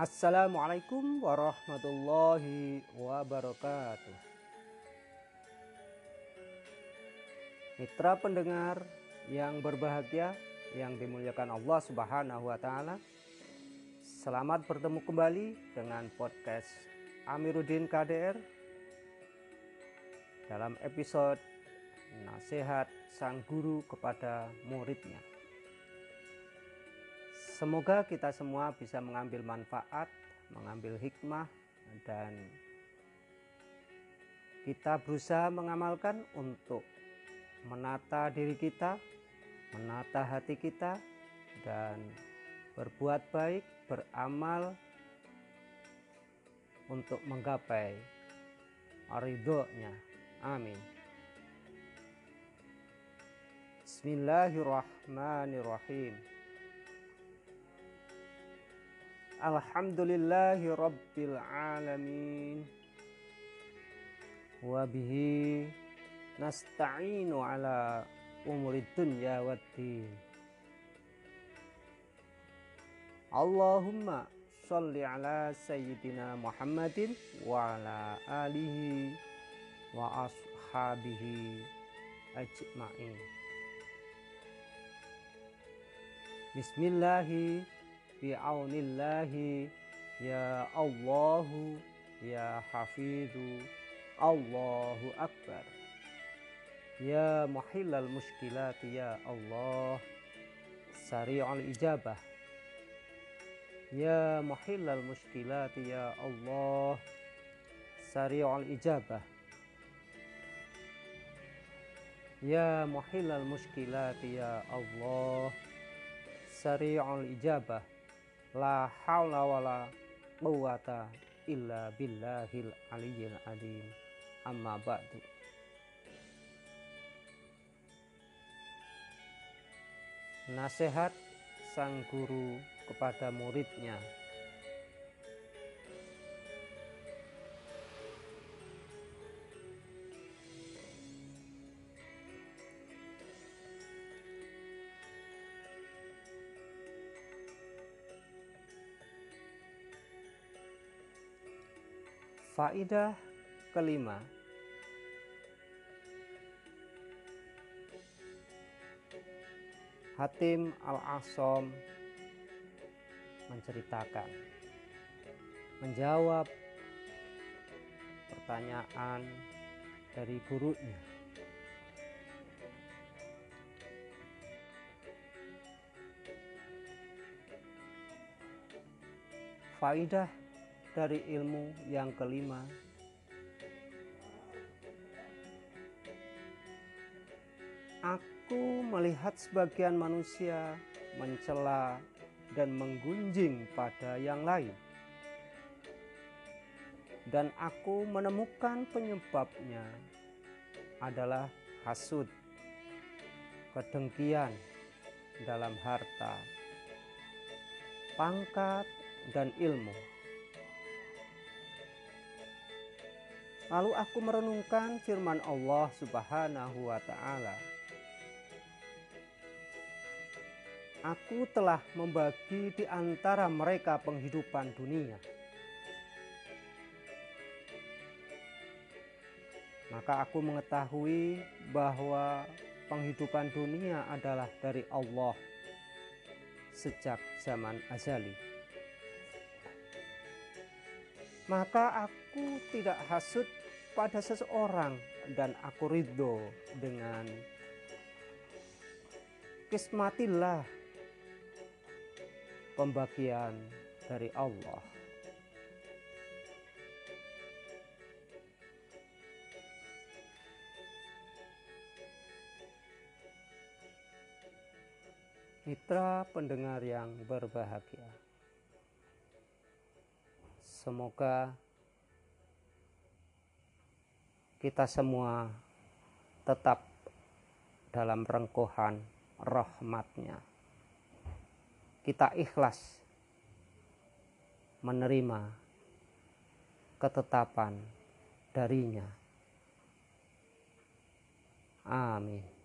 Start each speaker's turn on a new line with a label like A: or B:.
A: Assalamualaikum warahmatullahi wabarakatuh. Mitra pendengar yang berbahagia, yang dimuliakan Allah Subhanahu wa Ta'ala, selamat bertemu kembali dengan podcast Amiruddin KDR dalam episode Nasihat Sang Guru kepada Muridnya. Semoga kita semua bisa mengambil manfaat, mengambil hikmah, dan kita berusaha mengamalkan untuk menata diri kita, menata hati kita, dan berbuat baik, beramal untuk menggapai ridhonya. Amin. Bismillahirrahmanirrahim. Alhamdulillahi Rabbil Alamin. Wabihi nasta'inu ala umuri dunya waddin Allahumma salli ala sayyidina Muhammadin wa ala alihi wa ashabihi ajma'in. Bismillahirrahmanirrahim bi'aunillahi ya Allahu ya Hafizu Allahu Akbar. Ya muhillal muskilati ya Allah sari'ul ijabah. Ya muhillal muskilati ya Allah sari'ul ijabah. Ya muhillal muskilati ya Allah sari'ul ijabah la haula wala quwata illa billahil aliyyil adim. Amma ba'du. Nasihat sang guru kepada muridnya Faidah kelima. Hatim Al-Asom menceritakan menjawab pertanyaan dari gurunya. Faidah dari ilmu yang kelima Aku melihat sebagian manusia mencela dan menggunjing pada yang lain dan aku menemukan penyebabnya adalah hasud, kedengkian dalam harta, pangkat, dan ilmu. Lalu aku merenungkan firman Allah Subhanahu wa taala. Aku telah membagi di antara mereka penghidupan dunia. Maka aku mengetahui bahwa penghidupan dunia adalah dari Allah sejak zaman azali. Maka aku tidak hasut pada seseorang dan aku ridho dengan kismatillah pembagian dari Allah. Mitra pendengar yang berbahagia Semoga kita semua tetap dalam rengkuhan rahmatnya. Kita ikhlas menerima ketetapan darinya. Amin.